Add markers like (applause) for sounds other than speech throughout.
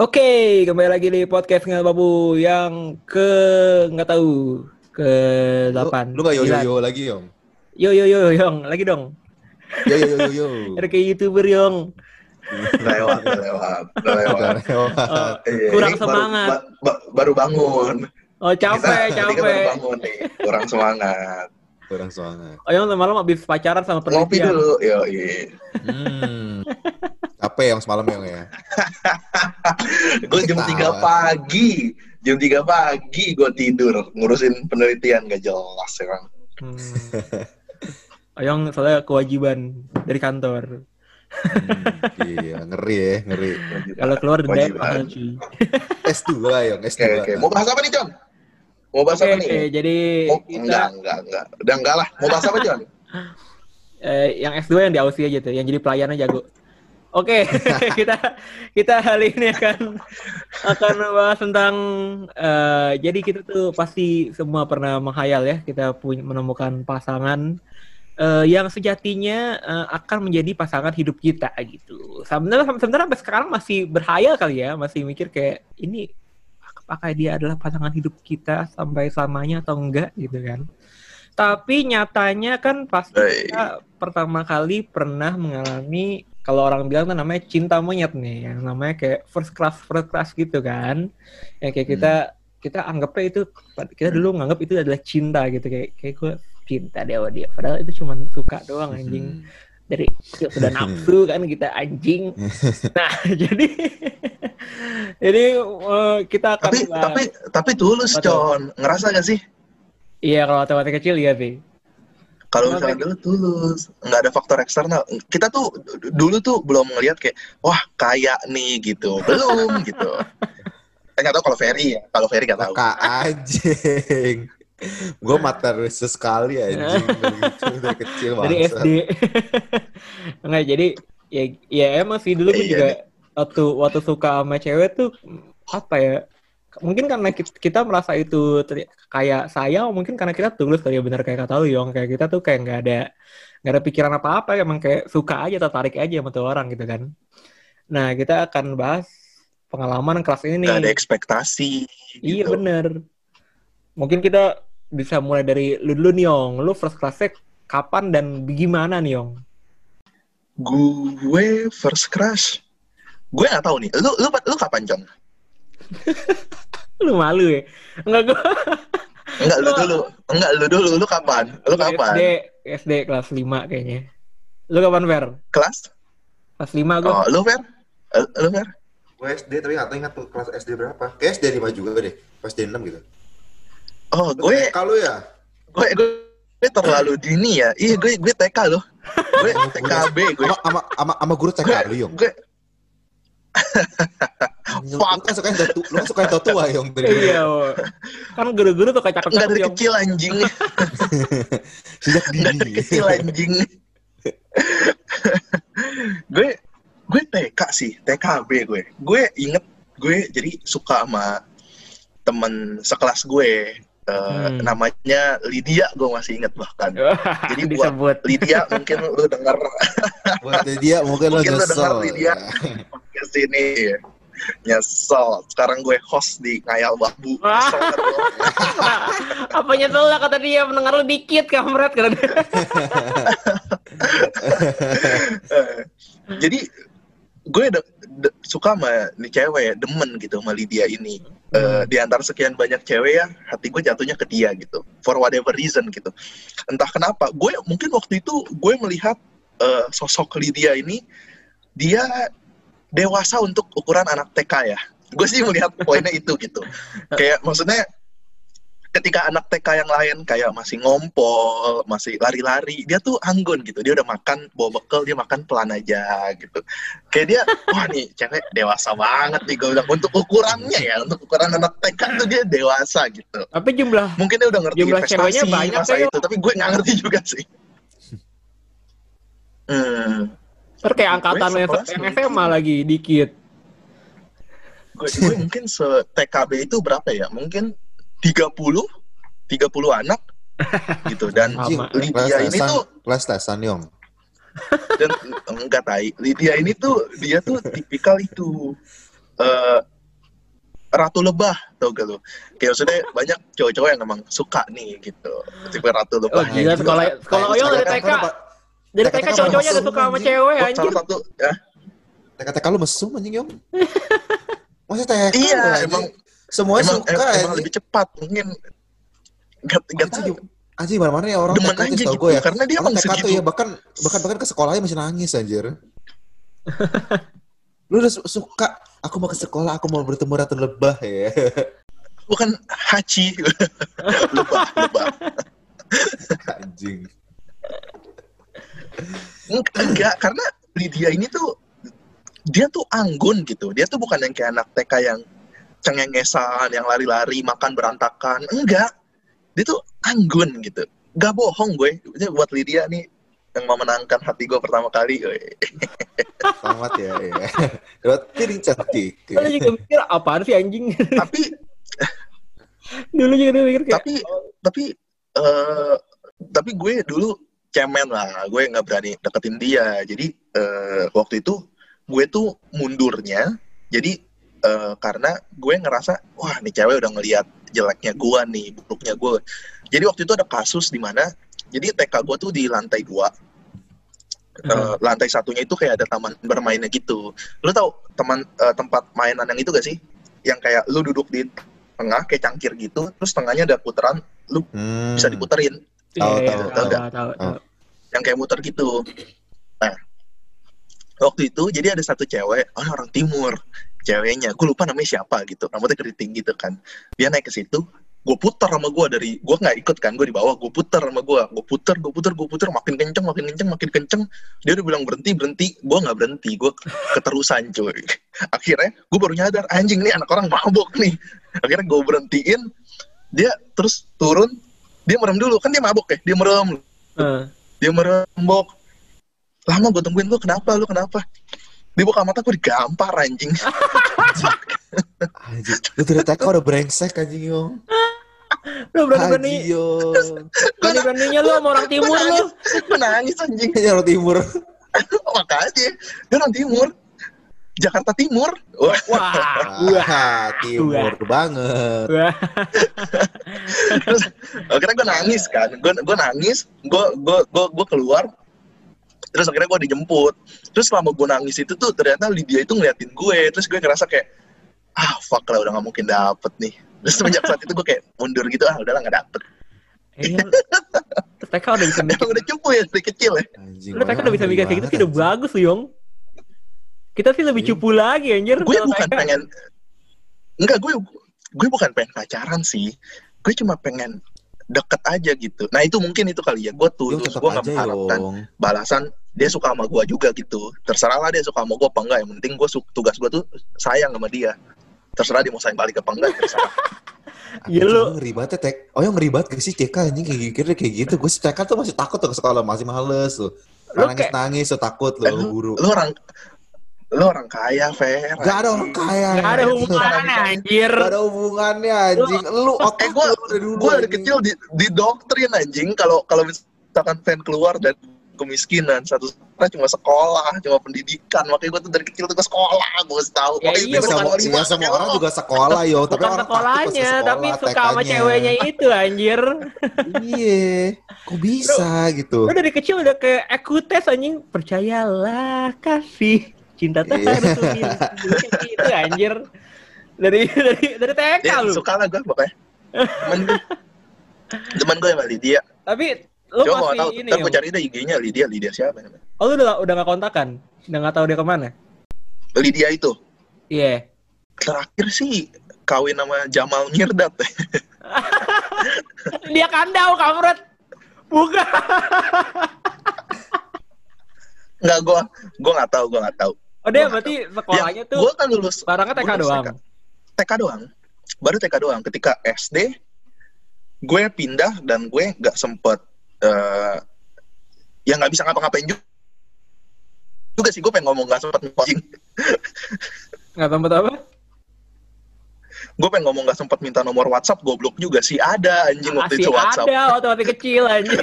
Oke, kembali lagi di podcast nggak babu yang ke nggak tahu ke delapan. Lu, lu gak yo yo yo lagi yong? Yo yo yo yong, lagi dong. Yo yo yo yo. Ada kayak youtuber yong. lewat, lewat, lewat. Oh, Iya, kurang baru- semangat. ba- ba- baru bangun. Oh capek, Kita- kan baru capek. bangun nih, kurang semangat. Kurang semangat. Oh yang malam habis pacaran sama Ngopi penelitian. dulu, yo iya. Hmm. (laughs) Apa yang semalam yang ya? (laughs) Gue jam Ketawa. 3 pagi, jam 3 pagi gue tidur ngurusin penelitian gak jelas ya kan. Hmm. Oyong soalnya kewajiban dari kantor. Hmm, iya, ngeri ya, ngeri. (laughs) Kalau keluar denda mahal cuy. S2 yong, S2. Oke, oke. Mau bahas apa nih, John? Mau bahas Oke, apa nih? jadi Mau, kita enggak, enggak, enggak. Udah enggak lah. Mau bahas apa, John? (laughs) eh, yang S2 yang di Aussie aja tuh, yang jadi pelayannya jago. Oke, (laughs) kita kita kali ini akan akan bahas tentang eh, jadi kita tuh pasti semua pernah menghayal ya kita punya menemukan pasangan eh, yang sejatinya eh, akan menjadi pasangan hidup kita gitu. Sebenarnya sebenarnya sampai sekarang masih berhayal kali ya, masih mikir kayak ini apakah dia adalah pasangan hidup kita sampai selamanya atau enggak gitu kan. Tapi nyatanya kan pasti Hey. kita pertama kali pernah mengalami kalau orang bilang tuh namanya cinta monyet nih, yang namanya kayak first class first class gitu kan. Yang kayak kita kita anggapnya itu kita dulu nganggap itu adalah cinta gitu kayak kayak gue cinta sama dia. Padahal itu cuma suka doang anjing Hmm. dari kecil sudah (laughs) nafsu kan kita anjing. (laughs) Nah (laughs) jadi jadi eh, kita akan tapi, bahas- tapi, tapi tulus? John. Ngerasa gak sih? iya kalau waktu waktu kecil ya sih. Kalau misalnya dulu tulus, nggak ada faktor eksternal. Kita tuh dulu tuh belum ngelihat kayak, wah kaya nih gitu, belum (laughs) gitu. Saya nggak tahu kalau Ferry ya, kalau Ferry nggak tahu. Kak anjing. Gue materialistis sekali anjing dari, (laughs) dari kecil dari bangsa. SD. Enggak, (laughs) jadi ya ya emang sih dulu gue Iya, juga waktu waktu suka sama cewek tuh apa ya? Mungkin karena kita, merasa itu kayak saya, mungkin karena kita tulus kali ya bener kayak kata lu Yong, kayak kita tuh kayak nggak ada nggak ada pikiran apa-apa, emang kayak suka aja tertarik aja sama tuh orang gitu kan. Nah, kita akan bahas pengalaman kelas ini Nggak ada ekspektasi. Iya gitu. bener. Mungkin kita bisa mulai dari lu dulu nih Yong. Lu first class-nya kapan dan gimana nih Yong? Gue first crush. Gue nggak tahu nih. Lu lu lu kapan John? (laughs) Lu malu ya? Enggak gua Enggak lu Lu- dulu. Enggak lu dulu. Lu kapan? Lu gua kapan? SD, SD kelas 5 kayaknya. Lu kapan Fer? Kelas? Kelas 5 gua. Oh, lu Fer? Eh, Lu Fer? Gue SD tapi gak tahu ingat tuh kelas SD berapa. Kayak SD 5 juga deh. Pas SD 6 gitu. Oh, gue Kalau ya? gue gue, gue terlalu dini ya. Iya, gue gue TK loh. (laughs) Gue TKB gue. Sama, sama, sama, sama guru TK lu, Yong. Gue Lu kan suka yang tua, lu kan suka yang tua, Yong. dari dulu. Iya. wo. Kan guru-guru tuh kayak enggak cakep-cakep dari kecil anjing. (laughs) Sejak Enggak dari dini. kecil anjing. gue gue TK sih, TKB gue. Gue inget gue jadi suka sama temen sekelas gue. Eh, Hmm. namanya Lydia gue masih inget bahkan (laughs) Jadi buat- disebut. Lydia mungkin lu (laughs) denger Buat dia mungkin lo Mungkin lo nyesel. denger nih dia. ke sini nyesel sekarang gue host di ngayal babu Wah. Nyesel kan. (laughs) Apa nyesel lah kata dia mendengar lu dikit kamret kata dia. Eh, jadi gue suka sama nih cewek demen gitu sama Lydia ini. Eh, di antara sekian banyak cewek ya hati gue jatuhnya ke dia gitu for whatever reason gitu. Entah kenapa gue mungkin waktu itu gue melihat eh, sosok Lydia ini dia dewasa untuk ukuran anak TK ya. Gue sih melihat poinnya itu gitu. (laughs) Kayak maksudnya ketika anak TK yang lain kayak masih ngompol, masih lari-lari, dia tuh anggun gitu. Dia udah makan bawa bekal, dia makan pelan aja gitu. Kayak dia, wah nih cewek dewasa banget nih gue bilang. Untuk ukurannya ya, untuk ukuran anak TK tuh dia dewasa gitu. Tapi jumlah Mungkin dia udah ngerti Jumlah investasi ceweknya banyak masa itu, tapi gue nggak ngerti juga sih. Hmm, ter kayak angkatan yang. SMA lagi dikit. gue, gue mungkin se TKB itu berapa ya? Mungkin 30 30 anak (laughs) gitu dan Anjing. Lydia ini tuh kelas tesan, Yong. (laughs) dan enggak tai Lydia ini tuh dia tuh tipikal itu eh, ratu lebah tau gak lu kayak maksudnya banyak cowok-cowok yang emang suka nih gitu tipe ratu Oh lebah gila sekolah sekolah Oyong dari TK. Dari TK TK cowok-cowoknya udah suka sama anjing. cewek Oh, anjir. salah satu ya TK-TK lu mesum anjing Yong. (laughs) Masa TK iya anjing? emang semuanya emang, suka emang anjing. lebih cepat mungkin gak, gak Anjing, tahu Anjing mana-mana ya orang Demen aja gitu, gue ya. karena dia Orang emang segitu. ya bahkan bahkan bahkan ke sekolahnya masih nangis anjir. (laughs) Lu udah su- suka aku mau ke sekolah, aku mau bertemu ratu lebah ya. (laughs) bukan hachi (laughs) lebah lebah anjing. Eng- enggak karena Lydia ini tuh dia tuh anggun gitu dia tuh bukan yang kayak anak TK yang cengengesan yang lari-lari makan berantakan enggak dia tuh anggun gitu gak bohong gue Ini buat Lydia nih yang memenangkan hati gue pertama kali gue. (laughs) Selamat ya. ya. Piring cantik. Dulu juga mikir apaan sih anjing. tapi (laughs) Dulu juga dia mikir kayak tapi tapi eh tapi gue dulu cemen lah gue nggak berani deketin dia jadi eh, waktu itu gue tuh mundurnya jadi eh, karena gue ngerasa wah nih cewek udah ngelihat jeleknya gue nih buruknya gue jadi waktu itu ada kasus di mana jadi TK gue tuh di lantai dua. Eh, lantai satunya itu kayak ada taman bermainnya gitu. Lu tau teman eh, tempat mainan yang itu gak sih? Yang kayak lu duduk di tengah kayak cangkir gitu terus tengahnya ada putaran Hmm. bisa diputerin. Tahu, tahu, tahu. yang kayak muter gitu. Nah, waktu itu jadi ada satu cewek, oh, orang timur, ceweknya, gue lupa namanya siapa gitu, rambutnya keriting gitu kan. Dia naik ke situ, gue puter sama gue dari, gue nggak ikut kan, gue di bawah, gue puter sama gue, gue puter, gue puter, gue puter, makin kenceng, makin kenceng, makin kenceng. Dia udah bilang berhenti, berhenti, gue nggak berhenti, gue keterusan cuy. (laughs) Akhirnya gue baru nyadar, anjing nih anak orang mabok nih. Akhirnya gue berhentiin, dia terus turun, dia merem dulu, kan dia mabok ya, dia merem, Eh, dia merembok lama gue tungguin lu kenapa? Lu kenapa? Dia buka mata gue digampar anjing. Anjing. Lu dari TK udah brengsek anjing Yong. Lu berani berani berani beraninya lu sama orang timur lu. gue nangis anjing. Jawa Timur. makanya dia orang timur. Jakarta Timur. Wah. Wah, Wah, timur banget. wah. (laughs) terus akhirnya gue nangis kan. Gue gue nangis. Gue gue gue gue keluar terus akhirnya gue dijemput terus selama gue nangis itu tuh ternyata Lydia itu ngeliatin gue terus gue ngerasa kayak ah fuck lah udah gak mungkin dapet nih terus semenjak saat itu gue kayak mundur gitu ah udahlah gak dapet Iya. (laughs) TK udah bisa mikir. udah cupu ya dari kecil ya Anjing. Lu TK udah bisa mikir kayak gitu sih udah bagus lu, Yong. Kita sih lebih Iya. cupu lagi anjir. gue bukan TK. pengen enggak gue gue bukan pengen pacaran sih gue cuma pengen deket aja gitu nah itu mungkin itu kali ya gue tulus tetap gue nggak aja mengharapkan Yong. balasan dia suka sama gue juga gitu terserah lah dia suka sama gue apa enggak yang penting gue tugas gue tuh sayang sama dia terserah dia mau sayang balik apa enggak terserah (laughs) Iya, lu- ngeri banget ya TK. Oh yang ngeri banget gak sih TK anjing kayak gitu kayak gitu. Gue TK tuh masih takut tuh ke sekolah, masih males tuh. Lu Nangis nangis tuh takut Eh, lu guru. lu orang lu orang kaya Fer Gak ada orang kaya. Gak ada hubungannya anjir. Gak ada hubungannya anjing. Lu otak eh gue lu dari dulu. gue dari kecil di, di doktrin anjing kalau kalau misalkan fan keluar dan kemiskinan satu cuma sekolah cuma pendidikan makanya gue tuh dari kecil tuh ke sekolah gue harus tahu Ya Makanya iya, iya, lima, semua orang juga sekolah yo, tapi Bukan orang sekolahnya, sekolah, tapi suka sama ceweknya itu anjir. Iya, kok bisa gitu? Lu dari kecil udah ke ekutes anjing. Percayalah kasih. Cinta tak Iya. harus memiliki itu anjir. Dari dari dari TK ya lu. suka lah gue pokoknya temen gue temen gue sama Lydia Tapi lu coba mau masih tahu ini ntar Yong. gue cari deh IG-nya Lydia Lydia siapa namanya Oh lu udah udah gak kontakan? Udah gak tahu dia ke mana? Lydia itu Iya. terakhir sih kawin sama Jamal Mirdad (laughs) Dia kandau kamret. Bukan. nggak gue gue nggak tahu gue nggak tahu Oh dia Gua berarti sekolahnya tuh gue kan lulus barangnya TK doang. TK doang baru TK doang ketika SD gue pindah dan gue nggak sempet eh ya nggak bisa ngapa-ngapain juga juga sih gue pengen ngomong nggak sempet anjing (laughs) Nggak tempat apa? gue pengen ngomong nggak sempet minta nomor WhatsApp goblok juga sih ada anjing waktu Masih itu WhatsApp ada waktu masih kecil anjing.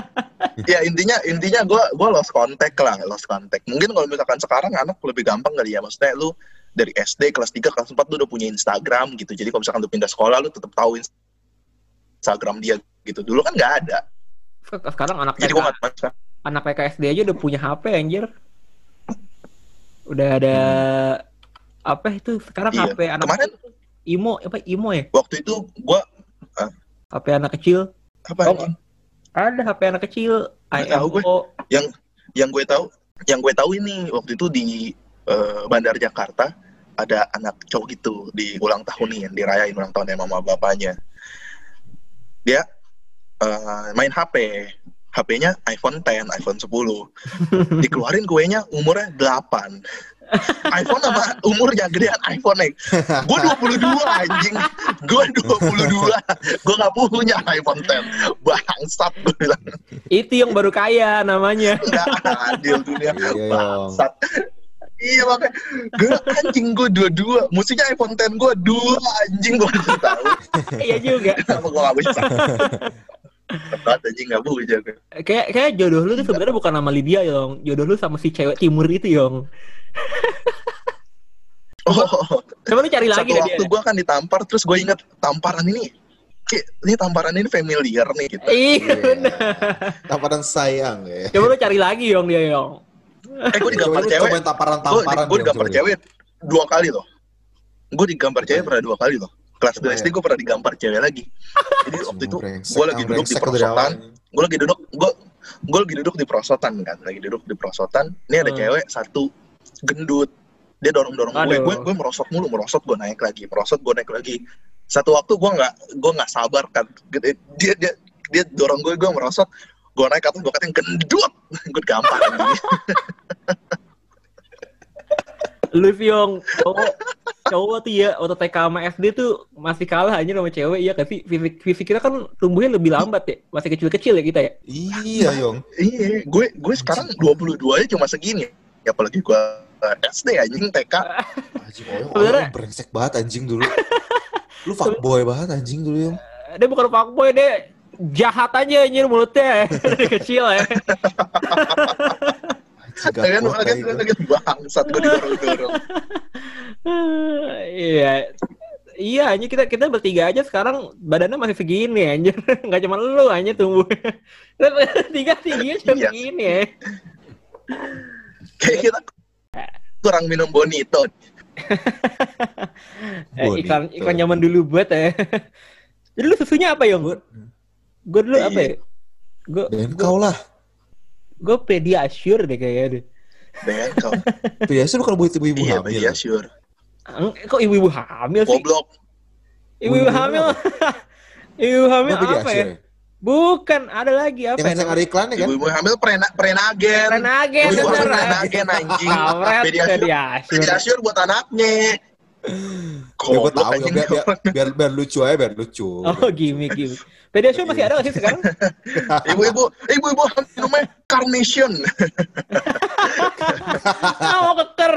(laughs) ya intinya intinya gue gue lost contact lah lost contact mungkin kalau misalkan sekarang anak lebih gampang kali ya maksudnya lu dari SD kelas 3 kelas 4 lu udah punya Instagram gitu. Jadi kalau misalkan lu pindah sekolah lu tetap tahu Instagram dia gitu. Dulu kan nggak ada. Sekarang anak Jadi TK, anak TK SD aja udah punya HP anjir. Udah ada apa itu sekarang Iya. HP anak Kemarin- Imo apa Imo ya? waktu itu gua HP anak kecil. apa Oh? Ada HP anak kecil. Tahu gue. IMO. yang gue tahu yang gue tahu ini waktu itu di eh, Bandar Jakarta ada anak cowok gitu di ulang tahun nih yang dirayain ulang tahunnya mama bapaknya dia eh, main HP HP-nya iPhone 10, iPhone 10 (laughs) dikeluarin kuenya umurnya 8 iPhone sama umurnya gedean iPhone nih gue 22 anjing. Gue 22 gue gak punya iPhone 10 bangsat gue bilang. Itu yang baru kaya namanya. nggak adil dunia. Iya, Yong. bangsat. Iya makanya. Gue anjing gue dua-dua musiknya iPhone 10 gue dua anjing gue tahu iya juga. kenapa gue gak bisa (laughs) Tepat anjing gak bisa gue. Kayak kayak jodoh lu tuh sebenarnya bukan nama Lydia, Yong. Jodoh lu sama si cewek timur itu, Yong. (laughs) Oh, Coba lu cari lagi satu waktu dia. gue kan ditampar terus gue inget tamparan ini ini tamparan ini familiar nih gitu. Iya. Iya. Tamparan sayang ya. Coba lu cari lagi, Yong dia, Yong. Eh gue digambar Coba cewek, cobain tamparan-tamparan. gue Yong, digambar coba. cewek dua kali loh. Gue digambar cewek pernah dua kali loh. Kelas Coba 2 SD gue pernah digambar cewek lagi. Jadi (laughs) waktu itu gue lagi duduk di perosotan, gue lagi duduk gue gue lagi duduk di perosotan kan lagi duduk di perosotan. Ini ada Hmm. cewek satu gendut. Dia dorong dorong gue. Gue gue merosot mulu merosot gue naik lagi merosot gue naik lagi. Satu waktu gue nggak gue nggak sabar kan. Dia dia dia, dorong gue gue merosot. Gue naik atas gue katain gendut! (laughs) Gue gampang sih, Yong. Cowok, cowok tuh ya, waktu TK sama SD tuh masih kalah aja sama cewek, iya kan? Fisik, fisik kita kan tumbuhnya lebih lambat ya. Masih kecil-kecil ya kita ya. Iya, Yong. iya gue gue sekarang 22 aja cuma segini ya apalagi gue eh, SD anjing TK Anjing, Oyong brengsek banget anjing dulu. (laughs) Lu fuckboy banget anjing dulu, Yong. Dia bukan fuckboy, dia jahat aja anjir mulutnya (laughs) dari kecil ya. Kan kan kan gue. bangsat gue didorong dorong (laughs) Iya. Iya, anjir kita kita bertiga aja sekarang badannya masih segini anjir. Enggak (laughs) cuma lu anjir tumbuh. Kita bertiga (laughs) tingginya cuma Iya. segini ya. kayak kita kurang minum bonito (laughs) Eh, Bonito. iklan iklan zaman dulu buat ya. Jadi lu susunya apa, Yong? Gue dulu apa ya? Gue Dan kau lah. gue pediasure deh kayaknya deh. Ben kau Biasa lu kalau buat ibu-ibu iya hamil. iya sure Ang- Kok ibu-ibu hamil sih? goblok Ibu-ibu hamil. (laughs) Ibu hamil Lu apa ya? Bukan, ada lagi apa Yang ya? ada iklannya kan? ibu-ibu hamil prena prenagen Renagen, Ibu hamil bener. prenagen anjing Kawret Pediasure pediasure. Pediasure buat anaknya Ya, gue tahu ya, biar, biar, biar, biar lucu aja, biar lucu. Oh, gimmick, gimmick. Pediasure masih ada gak sih sekarang? (laughs) Ibu-ibu Ibu-ibu namanya Carnation Ah, (laughs) mau keker.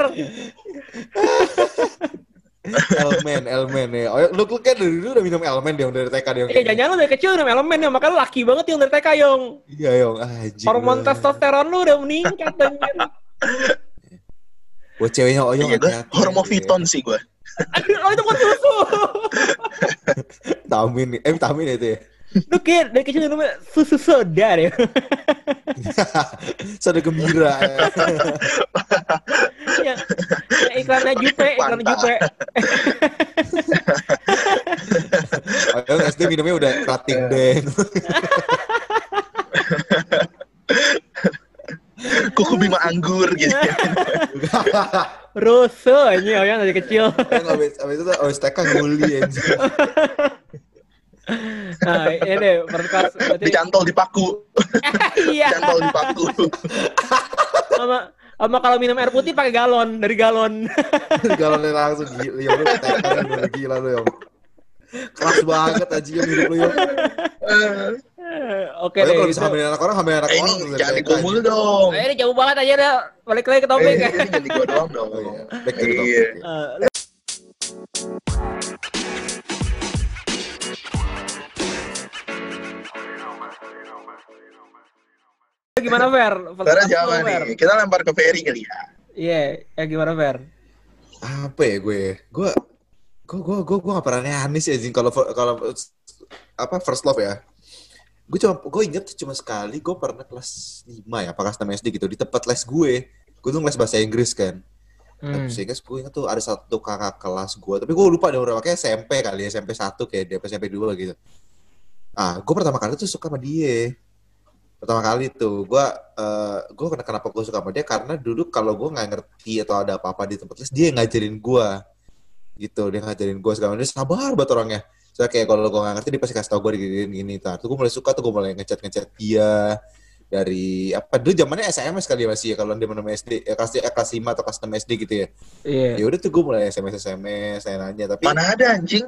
Elmen, Elmen ya. Oh, lu, lu kan dari dulu udah minum Elmen dia dari TK dia. Eh, jangan-jangan lu dari kecil udah elemen ya, makanya lu laki banget yang dari TK, Yong. Iya, Yong. Anjing. Hormon testosteron lu udah meningkat, anjir. Buat ceweknya Oyong Iya gue hati-hati. Hormoviton sih gue Oh, itu bukan susu. Vitamin nih. Eh, vitamin ya itu ya. Lu kayak dari kecil minumnya susu soda deh. (laughs) Sudah gembira. ya. yang iklannya Jupe, iklan. Jupe. Oyong SD minumnya udah rating deng. (laughs) (laughs) Kuku bima anggur gitu (laughs) Rusuh aja yang dari kecil. Abis, abis itu abis TK nguli anjing. (laughs) Nah, ini deh, perkas berarti Dicantol di paku (laughs) iya. Dicantol di paku Sama sama kalau minum air putih pakai galon dari galon. Lu langsung gila. Lu TK kan udah gila lu, Yong. Keras banget anjing yang hidup lu. Eh, Oke deh. kalau bisa itu. hamilin anak orang, hamilin anak Eh, orang. ini jangan anjing. dong Eh, ini jauh banget aja dah. Balik lagi ke Eh, topik. ini jadi gua doang dong Oh, iya. Back to the topic. Iya. Eh, lu- Gimana Fer? Sekarang siapa nih? Kita lempar ke Ferry kali ya. Iya, ya gimana Fer? apa ya gue? Gue gue gue gue gue gak pernah aneh sih anjing kalau kalau apa first love ya. Gue cuma gue inget cuma sekali gue pernah kelas 5 ya, apa kelas 6 SD gitu di tempat les gue. Gue tuh les bahasa Inggris kan. Hmm. Sehingga gue inget tuh ada satu kakak kelas gue, tapi gue lupa deh udah kayak SMP kali, SMP 1 kayak dia SMP 2 gitu. Ah, gue pertama kali tuh suka sama dia. Pertama kali tuh, gue uh, gue kenapa gue suka sama dia karena dulu kalau gue nggak ngerti atau ada apa-apa di tempat les, dia ngajarin gue gitu, dia ngajarin gue segala dia sabar banget orangnya. Soalnya kayak kalau gue gak ngerti dia pasti kasih tau gue gini gini. Tuh gue mulai suka tuh gue mulai ngechat ngechat dia, dari apa dulu zamannya SMS kali ya masih ya kalau dia mana SD ya kelas ya, kelas 5 atau kelas 6 SD gitu ya. Iya. Yeah. Ya udah tuh gue mulai SMS SMS saya nanya tapi Mana ada anjing?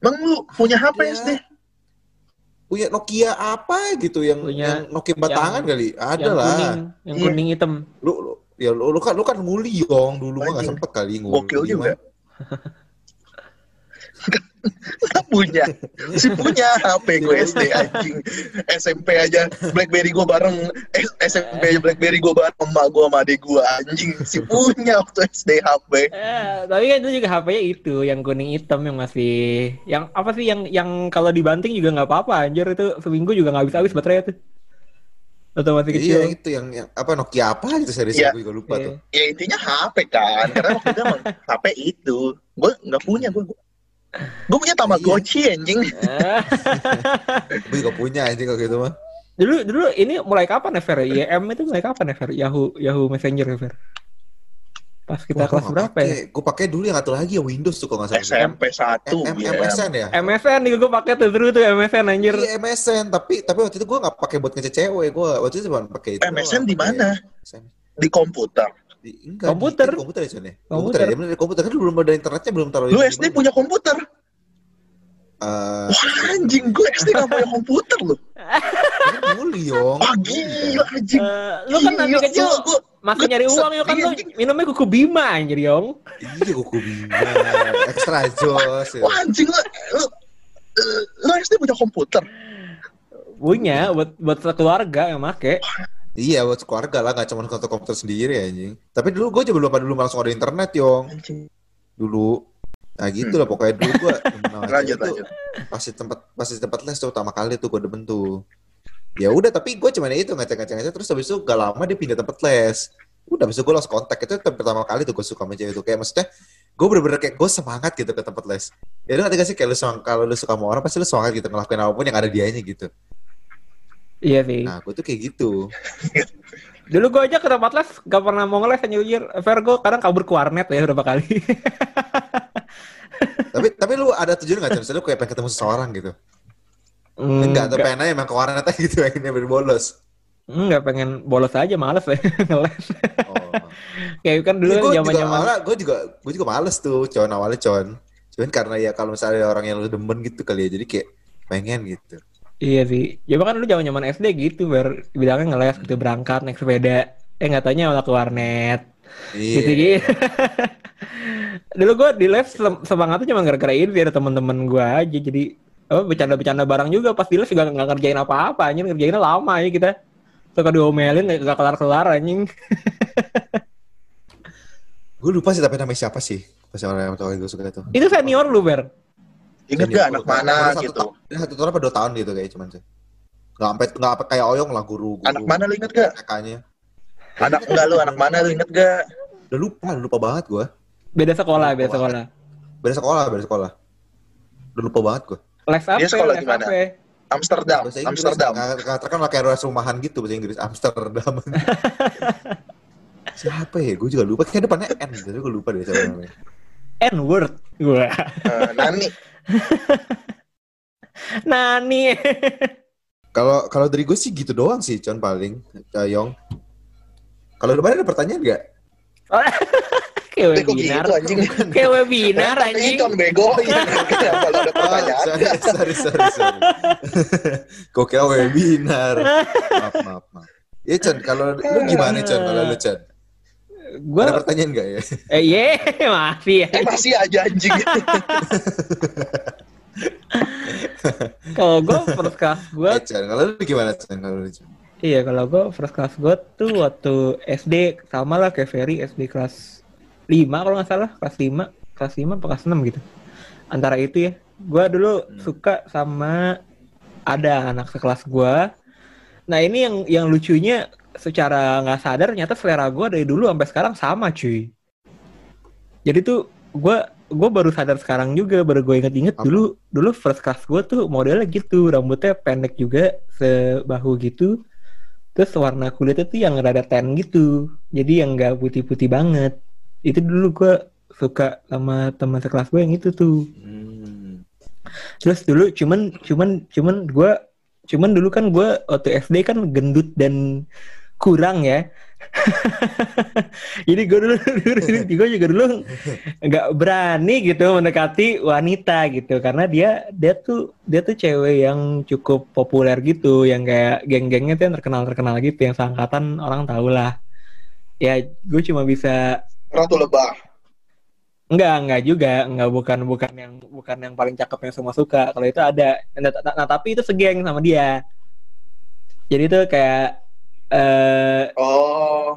Bang lu punya HP ya, SD? Punya Nokia apa gitu yang, punya, yang Nokia batangan yang, kali? Ada yang lah. Kuning, yang yeah. kuning hitam. Lu, lu ya lu, lu kan lu kan nguli yong dulu mah gak sempet kali nguli. Gokil juga. Gak punya. Si punya HP gue SD anjing. SMP aja BlackBerry gue bareng SMP aja BlackBerry gue bareng emak gue sama adik gue anjing. Si punya waktu SD HP. Eh, tapi kan itu juga HP-nya itu yang kuning hitam yang masih yang apa sih yang yang kalau dibanting juga nggak apa-apa anjir itu seminggu juga nggak habis-habis baterai itu. Atau masih kecil. Iya itu yang, yang apa Nokia apa gitu serius ya, gue juga lupa iya. tuh. Ya intinya HP kan. Karena waktu itu HP (laughs) itu. Gue nggak punya gue Gue punya Tamagotchi iya. anjing. (laughs) gue juga punya anjing kalau gitu mah. Dulu dulu ini mulai kapan ya Fer? IM itu mulai kapan ya Fer? Yahoo Yahoo Messenger ya Fer? Pas kita Wah, kelas berapa pake. ya? Gue pakai dulu yang satu lagi ya Windows tuh kalau nggak salah. SMP satu. ya. MSN ya? MSN nih gue pakai tuh dulu tuh MSN anjir. Iya MSN tapi tapi waktu itu gue nggak pakai buat ngecek cewek gue waktu itu cuma pakai itu. MSN di mana? Di komputer. Di, enggak, komputer. Di, komputer ya, Komputer. komputer ya, komputer. komputer kan belum ada internetnya, belum taruh. Lu SD punya komputer? Uh, Wah anjing, gue SD gak punya komputer lu. (laughs) Muli yong. Ah gila anjing. Uh, lu kan nanti kecil gua, masih nyari uang ya kan lu minumnya kuku bima anjir yong. Iya kuku bima. Ekstra jos. Ya. Wah anjing lu, lu, lu SD punya komputer? Punya, buat buat keluarga yang make. Iya buat keluarga lah, gak cuma untuk komputer sendiri anjing. Tapi dulu gue juga belum dulu langsung ada internet yong. Dulu. Nah gitu lah pokoknya dulu gue. (laughs) lanjut, lanjut. Pasti tempat pasti tempat les tuh pertama kali tuh gue demen tuh. Ya udah tapi gue cuma itu ngecek-ngecek ngecek terus habis itu gak lama dia pindah tempat les. Udah habis itu gue langsung kontak itu pertama kali tuh gue suka sama cewek itu kayak maksudnya gue bener-bener kayak gue semangat gitu ke tempat les. Ya lu ngerti gak sih kayak lu kalau lu suka sama orang pasti lu semangat gitu ngelakuin apa pun yang ada dianya gitu. Iya sih. Nah, gue tuh kayak gitu. (laughs) Dulu gue aja ke tempat les gak pernah mau ngeles hanya Year. Fair gue kadang kabur ke warnet ya berapa kali. (laughs) tapi tapi lu ada tujuan gak? Misalnya lu kayak pengen ketemu seseorang gitu? Mm, enggak, atau pengen aja emang ke warnet aja gitu, akhirnya berbolos. Enggak pengen bolos aja males ya (laughs) ngeles. Oh. kayak kan dulu ya, zaman zaman gue juga gue juga males tuh con awalnya con. Cuman karena ya kalau misalnya orang yang lu demen gitu kali ya jadi kayak pengen gitu. Iya sih. Ya kan dulu zaman zaman SD gitu, ber bilangnya ngeles gitu berangkat naik sepeda. Eh nggak tanya malah ke warnet. Iya. Gitu gitu. (laughs) dulu gue di les semangatnya cuma gara-gara ini ada teman-teman gue aja jadi oh, bercanda-bercanda barang juga pas di les juga nggak ngerjain apa-apa anjing ngerjainnya lama ya kita suka diomelin nggak kelar-kelar anjing (laughs) gue lupa sih tapi namanya siapa sih pas orang yang gue suka itu itu senior lu ber Ingat gak anak mana satu gitu? Ta satu tahun apa dua tahun gitu kayak cuman sih. Gak sampai nggak apa kayak Oyong lah guru, guru. Anak mana lu inget gak? Kakaknya. Anak enggak lu anak mana lu inget gak? Udah lupa, udah lupa banget gua. Beda sekolah, beda sekolah. Beda sekolah, beda sekolah. Udah lupa banget gua. Les apa? Dia sekolah di mana? Amsterdam. Amsterdam. Kata kan kayak rumahan gitu bahasa Inggris. Amsterdam. (laughs) Siapa ya? Gue juga lupa. Kayak depannya N. Jadi gue lupa deh siapa namanya. N word. Gue. Uh, Nani. (laughs) Nani. Kalau kalau dari gue sih gitu doang sih, Con paling, Cayong. Kalau lu ada pertanyaan nggak? (laughs) kayak webinar, gitu, kayak webinar anjing. Con bego. (laughs) Kalau ada pertanyaan. sorry, sorry, sorry, sorry. (laughs) Kok kayak webinar. Maaf, maaf, maaf. Ya Con, kalau lu gimana Con? Kalau lu Con? Gua... Ada pertanyaan gak ya? Eh, iya, (laughs) masih ya. Eh, masih aja anjing. kalau gue first class gue. Eh, kalau lu gimana Chan? Kalau lu Iya, kalau gue first class gue tuh waktu SD sama lah kayak Ferry SD kelas lima kalau nggak salah kelas lima kelas lima apa kelas enam gitu. Antara itu ya gue dulu Hmm. suka sama ada anak sekelas gue nah ini yang yang lucunya secara nggak sadar ternyata selera gue dari dulu sampai sekarang sama cuy. Jadi tuh gue gue baru sadar sekarang juga baru gue inget-inget dulu dulu first class gue tuh modelnya gitu rambutnya pendek juga sebahu gitu. Terus warna kulitnya tuh yang rada tan gitu jadi yang nggak putih-putih banget itu dulu gue suka sama teman sekelas gue yang itu tuh. Hmm. terus dulu cuman cuman cuman gue cuman dulu kan gue waktu SD kan gendut dan kurang ya. (laughs) Jadi gue (laughs) dulu, dulu gue juga dulu nggak berani gitu mendekati wanita gitu. Karena dia dia tuh dia tuh cewek yang cukup populer gitu yang kayak geng-gengnya tuh yang terkenal terkenal gitu yang seangkatan orang tahu lah ya gue cuma bisa Ratu Lebah. Enggak, enggak juga, enggak bukan bukan yang bukan yang paling cakep yang semua suka. Kalau itu ada. Nah, nah, nah, tapi itu segeng sama dia. Jadi itu kayak eh Oh,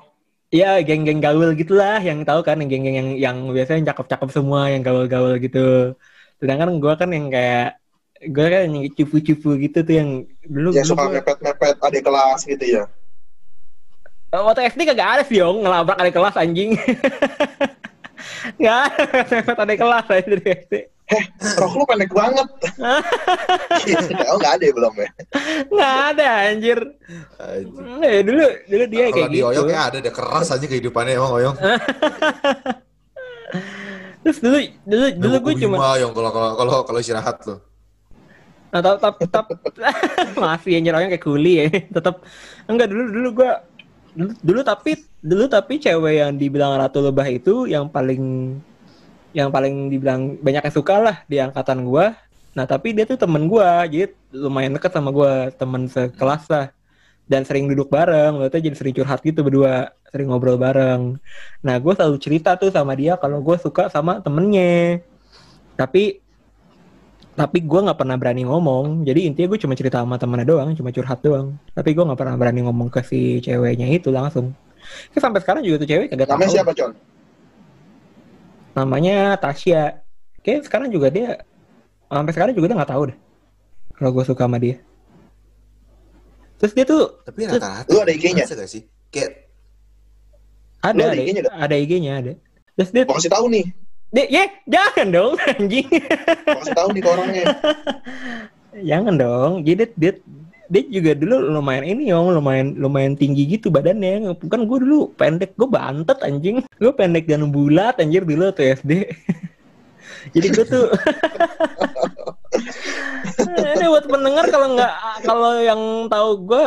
ya geng-geng gaul gitulah yang tahu kan yang geng-geng yang yang biasanya yang cakep-cakep semua yang gaul-gaul gitu. Sedangkan gua kan yang kayak gue kan yang cupu-cupu gitu tuh yang dulu yang dulu suka mepet-mepet adik kelas gitu ya. Eh, waktu SD kagak ada sih Yong ngelabrak adik kelas anjing. (laughs) Nggak ada adik kelas aja dari SD. Rok lu pendek banget. (laughs) oh, nggak ada ya belum ya? Nggak ada anjir. Anjing. Eh, dulu dulu dia Kalau kayak di gitu. Oyong ya ada deh keras aja kehidupannya emang Oyong. (laughs) Terus dulu dulu dulu gue cuma Oyong kalau kalau kalau kalau istirahat tuh. nah, tetap tetap masih anjir orangnya kayak kuli ya. Tetap enggak dulu dulu gue dulu, dulu tapi dulu tapi cewek yang dibilang ratu lebah itu yang paling yang paling dibilang banyak yang suka lah di angkatan gua. Nah, tapi dia tuh temen gua, jadi lumayan deket sama gua, temen sekelas lah. Dan sering duduk bareng, itu jadi sering curhat gitu berdua, sering ngobrol bareng. Nah, gue selalu cerita tuh sama dia kalau gue suka sama temennya. Tapi tapi gue nggak pernah berani ngomong. Jadi intinya gue cuma cerita sama temennya doang, cuma curhat doang. Tapi gue nggak pernah berani ngomong ke si ceweknya itu langsung. Terus sampai sekarang juga tuh cewek kagak tahu. Namanya siapa, Con? Namanya Tasya. Kayak sekarang juga dia sampai sekarang juga dia nggak tahu deh kalau gue suka sama dia. Terus dia tuh Tapi rata-rata. Lu ada IG-nya? Gak sih? Kayak ada ada IG-nya ada IG-nya ada. Terus dia, Mau kasih tahu nih. Dia ya jangan dong (laughs) anjing. Kasih tahu ke orangnya. (laughs) Jangan dong. Jadi dia dia juga dulu lumayan ini yang lumayan lumayan tinggi gitu badannya. Bukan gue dulu pendek, gue bantet anjing. Gue pendek dan bulat anjir dulu tuh SD. (laughs) Jadi gue tuh ini buat pendengar kalau nggak kalau yang tahu gue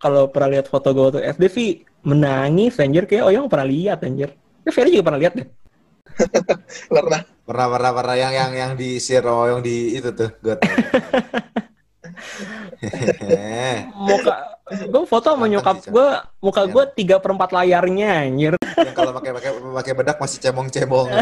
kalau pernah lihat foto gue waktu SD sih menangis anjir kayak oh yang pernah lihat anjir. Ya Ferry juga pernah lihat deh. (laughs) Pernah. pernah pernah pernah yang yang yang di share sama Oyong di itu tuh. Gue tahu. (laughs) Muka gue foto sama nyokap gue muka gue tiga perempat layarnya anjir. yang kalau pakai pakai pakai bedak masih cemong-cemong. (laughs)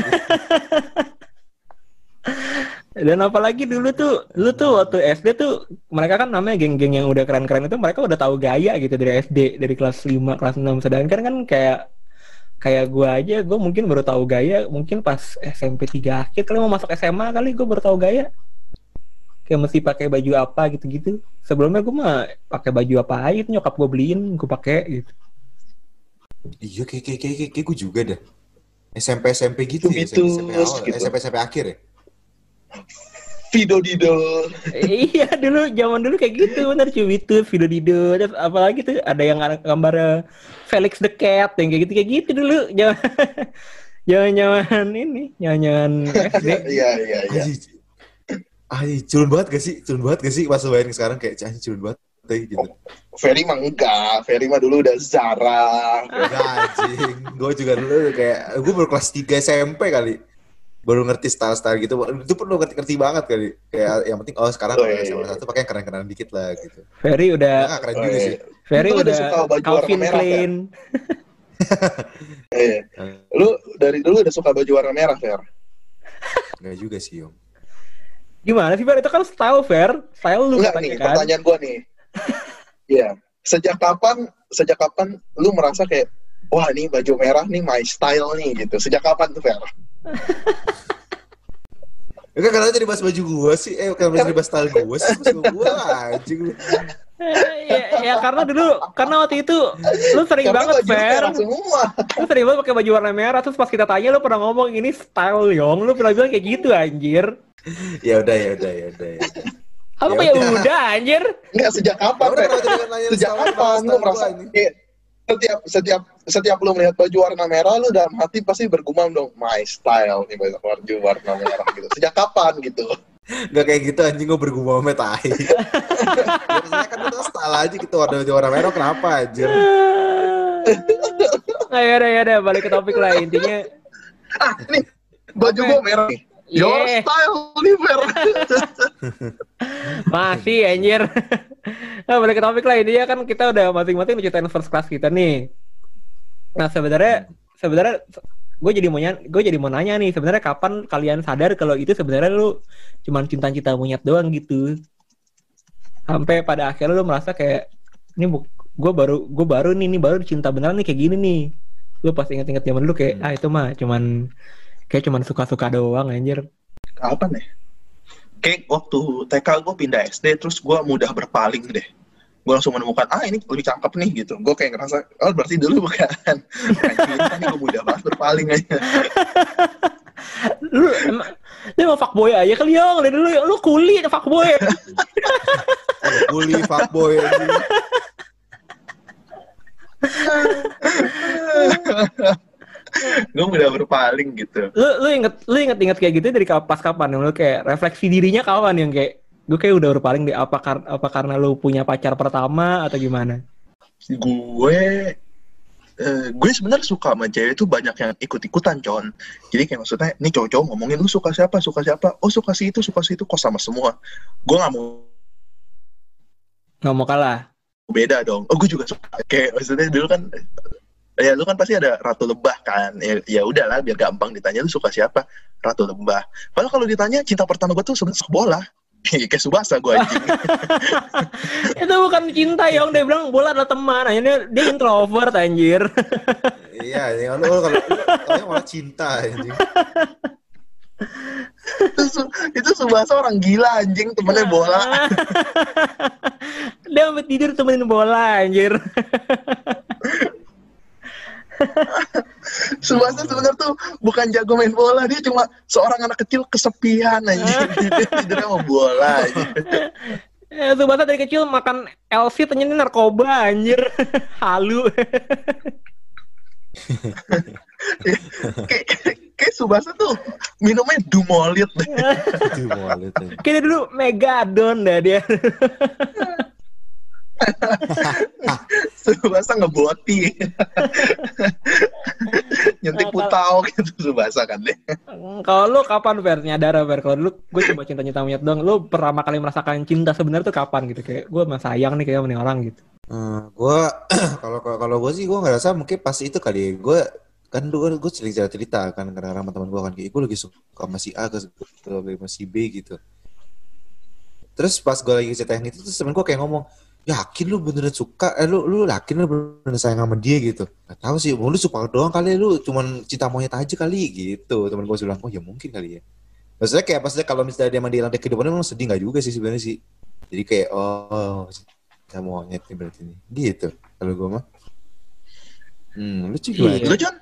Dan apalagi dulu tuh, dulu tuh waktu SD tuh mereka kan namanya geng-geng yang udah keren-keren itu mereka udah tahu gaya gitu dari SD, dari kelas 5, kelas 6. Sedangkan kan kayak kayak gua aja, gua mungkin baru tahu gaya mungkin pas SMP 3 akhir kali mau masuk SMA kali gua baru tahu gaya. Kayak mesti pakai baju apa gitu-gitu. Sebelumnya gua mah pakai baju apa aja itu nyokap gua beliin, gua pakai gitu. iya kayak kayak kayak, kayak gue juga dah. SMP SMP gitu ya, Gitu, SMP SMP awal, gitu. SMP SMP akhir ya. Vido Dido. iya dulu zaman dulu kayak gitu bener cubitus video dido apalagi tuh ada yang gambar Felix the Cat yang kayak gitu kayak gitu dulu zaman (laughs) zaman zaman ini zaman zaman SD (laughs) Iya, iya, iya. Anjing, culun banget gak sih? Culun banget gak sih pas lu bayangin sekarang kayak anjing culun banget kayak gitu. Ferry mah enggak. Ferry mah dulu udah Zara. Enggak anjing. Gue juga dulu kayak gue baru kelas 3 SMP kali. Baru ngerti style-style gitu. Itu pun lu ngerti, ngerti banget kali. Kayak (laughs) yang penting oh sekarang Oh, iya, iya. satu pakai yang keren-keren dikit lah gitu. Ferry udah Enggak keren Oh, juga iya. sih. Ferry Lu udah suka baju warna Calvin merah, Klein Iya. (laughs) Lu dari dulu udah suka baju warna merah, Fer? Enggak juga sih, Yong. gimana sih Fer itu kan style Fer style lu Enggak nih, kan pertanyaan gua nih. Iya. Sejak kapan sejak kapan lu merasa kayak wah ini baju merah nih my style nih gitu. Sejak kapan tuh Fer? Ya kan kenapa jadi bahas baju gua sih? Eh, kenapa jadi bahas style gua sih? Baju gua anjing. ya, ya karena dulu karena waktu itu lu sering Karena banget baju lu semua. sering banget pakai baju warna merah terus pas kita tanya lu pernah ngomong ini style yong lu pernah bilang kayak gitu anjir Ya udah, ya udah, ya udah. Ya udah. apa Ya ya udah. anjir Enggak sejak Ya kapan nanya Sejak kapan lu merasa setiap setiap setiap lu melihat baju warna merah lu dalam hati pasti bergumam dong my style nih baju baju warna merah gitu. Sejak kapan gitu? Gak kayak gitu anjing gua bergumam sama tai. (laughs) Biasanya kan itu style aja gitu warna warna merah kenapa anjir? Nah, ya udah ya udah balik ke topik lah intinya Ah, nih baju gua merah nih. Your Yeah. style nih Fer. (laughs) masih anjir nah balik ke topik lah intinya kan kita udah masing-masing ceritain first class kita nih nah sebenarnya sebenarnya gue jadi mau gue jadi mau nanya nih sebenarnya kapan kalian sadar kalau itu sebenarnya lu cuman cinta-cinta monyet doang gitu sampai pada akhirnya lu merasa kayak ini gue baru gue baru nih ini baru cinta beneran nih kayak gini nih lu pas inget-inget zaman dulu kayak Hmm. ah itu mah cuman kayak cuman suka-suka doang anjir Kapan ya? Kayak waktu TK gue pindah SD terus gue mudah berpaling deh. Gue langsung menemukan ah ini lebih cakep nih gitu. Gue kayak ngerasa oh berarti dulu bukan. Cinta nih gue mudah banget berpaling aja. lu emang lu emang fuckboy aja kali yang dari dulu lu kulit fuckboy Bully fuckboy anjing. (laughs) (laughs) gue mudah berpaling gitu. lu lu inget lu inget inget kayak gitu dari pas kapan? Lu kayak refleksi dirinya kapan yang kayak gue kayak udah berpaling deh apa kar apa karena lu punya pacar pertama atau gimana? Gue eh, gue sebenarnya suka sama cewek itu banyak yang ikut-ikutan con. Jadi kayak maksudnya nih cowok-cowok ngomongin lu suka siapa suka siapa? Oh suka si itu suka si itu. Kok sama semua? Gue nggak mau nggak mau kalah? Beda dong. Oh, gue juga suka. Kayak maksudnya dulu kan ya lu kan pasti ada ratu lebah kan. Ya, ya udahlah biar gampang ditanya lu suka siapa? Ratu lebah. Padahal kalau ditanya cinta pertama gue tuh sebenarnya sepak bola. (laughs) Kayak Subasa gue anjing. (laughs) itu bukan cinta yang dia bilang bola adalah teman akhirnya dia introvert anjir (laughs) Iya, ya, lu lu kalau lu taunya malah cinta anjing. itu, itu Subasa orang gila anjing temennya bola. dia sampai tidur temenin bola anjir (laughs) Subasa sebenarnya tuh bukan jago main bola, dia cuma seorang anak kecil kesepian. (laughs) Dia tidurnya sama bola anjing. (laughs) Eh, Subasa dari kecil makan LC ternyata narkoba anjir halu Kayak kayak- kayak Subasa tuh minumnya Dumolit mau anjing. Kayaknya dulu Megadon dah dia. (laughs) Subasa ngeboti. (laughs) Nyentik putau gitu Subasa kan deh. Kalau lu kapan Fer nyadar Fer? Kalau dulu gue coba cinta-cinta monyet dong. Lu pertama kali merasakan cinta sebenarnya tuh kapan gitu? Kayak gue mah sayang nih kayak orang gitu. Eh, gua (clears throat) kalau kalau gua sih gua ngerasa mungkin pas itu kali ya. Gua kan dulu gue sering cerita cerita kan kadang-kadang sama teman gua kan kayak gue lagi suka sama si A ke sama si B gitu. Terus pas gua lagi cerita yang itu terus temen gua kayak ngomong yakin lu beneran suka eh lu lu yakin lu beneran sayang sama dia gitu gak tahu sih lu suka doang kali lu cuman cinta monyet aja kali gitu temen gua bilang oh ya mungkin kali ya maksudnya kayak maksudnya kalau misalnya dia mandi lantai kehidupan emang sedih nggak juga sih sebenarnya sih jadi kayak oh cinta monyet nih berarti nih gitu kalau gua mah hmm lucu gimana Iya. Lu John?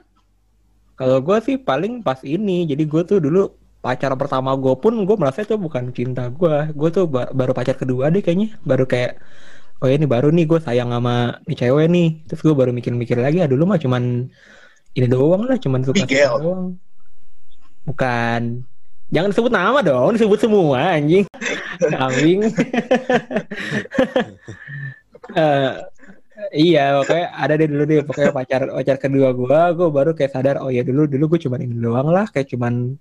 Kalau gue sih paling pas ini. Jadi gue tuh dulu pacar pertama gue pun gue merasa itu bukan cinta gue. Gue tuh ba- baru pacar kedua deh kayaknya. Baru kayak oh ya ini baru nih gue sayang sama nih cewek nih. Terus gue baru mikir-mikir lagi. Ah dulu mah cuman ini doang lah, cuman suka doang. Bukan. Jangan sebut nama dong, disebut semua anjing. (laughs) Kambing. (laughs) Eh, iya, pokoknya ada deh dulu deh pokoknya pacar pacar kedua gua, gua baru kayak sadar oh ya dulu dulu gue cuman ini doang lah, kayak cuman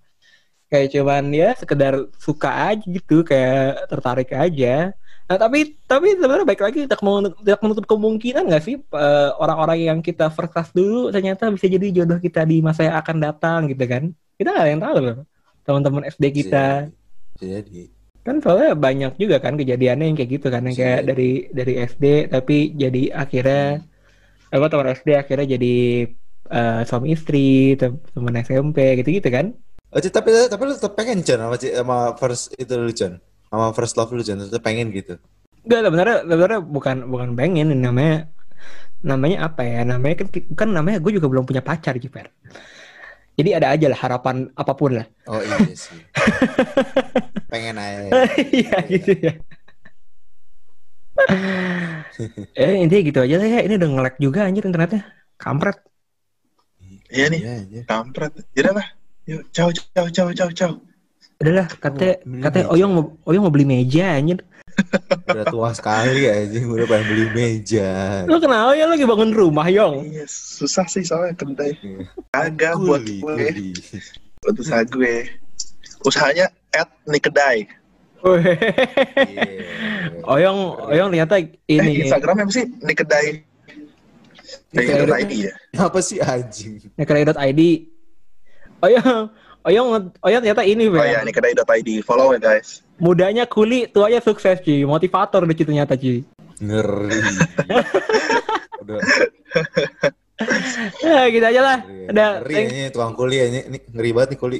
kayak cuman ya sekedar suka aja gitu, kayak tertarik aja. Nah, tapi tapi sebenarnya baik lagi tidak mau tidak menutup kemungkinan nggak sih eh, orang-orang yang kita first class dulu ternyata bisa jadi jodoh kita di masa yang akan datang gitu kan? Kita nggak ada yang tahu loh. Teman-teman SD kita jadi kan soalnya banyak juga kan kejadiannya yang kayak gitu kan yang kayak jadi. dari dari SD tapi jadi akhirnya Aku teman SD akhirnya jadi eh, suami istri, tem- teman SMP gitu-gitu kan. Oh, tapi tapi lu tetap pengen Cen sama, first itu lu Cen. Sama first love lu Cen, tetap pengen gitu. Enggak, sebenarnya sebenarnya bukan bukan pengen namanya namanya apa ya? Namanya kan kan namanya gue juga belum punya pacar Jiper. Jadi ada aja lah harapan apa pun lah. Oh iya sih. (laughs) pengen aja. Iya gitu ya. (laughs) eh intinya gitu aja lah ya. Ini udah nge-lag juga anjir internetnya. Kampret. Iya nih, Iya, iya. kampret. Yaudah lah. Yuk, ciao, ciao, ciao, ciao, ciao. Udah lah, katanya katanya meja. Oyong mau Oyong mau beli meja anjir. (laughs) Udah tua sekali aja, udah pengen beli meja. Lu kenapa ya lagi bangun rumah, Yong? Iya, susah sih soalnya kedai. Iya. Agak buat gue, buat usaha gue. Usahanya at nih kedai. Weh. Iya. Oyong Oyong ternyata Eh, ini Instagramnya apa sih? Nih kedai. Nih Nih kedai. ID ya? Apa sih anjing? nekedai.id. Oyong Oyong Oyong ternyata ini, Oh iya, nih kedai.id. Follow ya guys. Mudanya kuli, tuanya sukses, cuy. Motivator di situ ternyata, cuy. Ngeri. (laughs) udah Ya, gitu aja lah. ngeri. Udah, ngeri ini tukang kuli ini, ini ngeri banget nih kuli.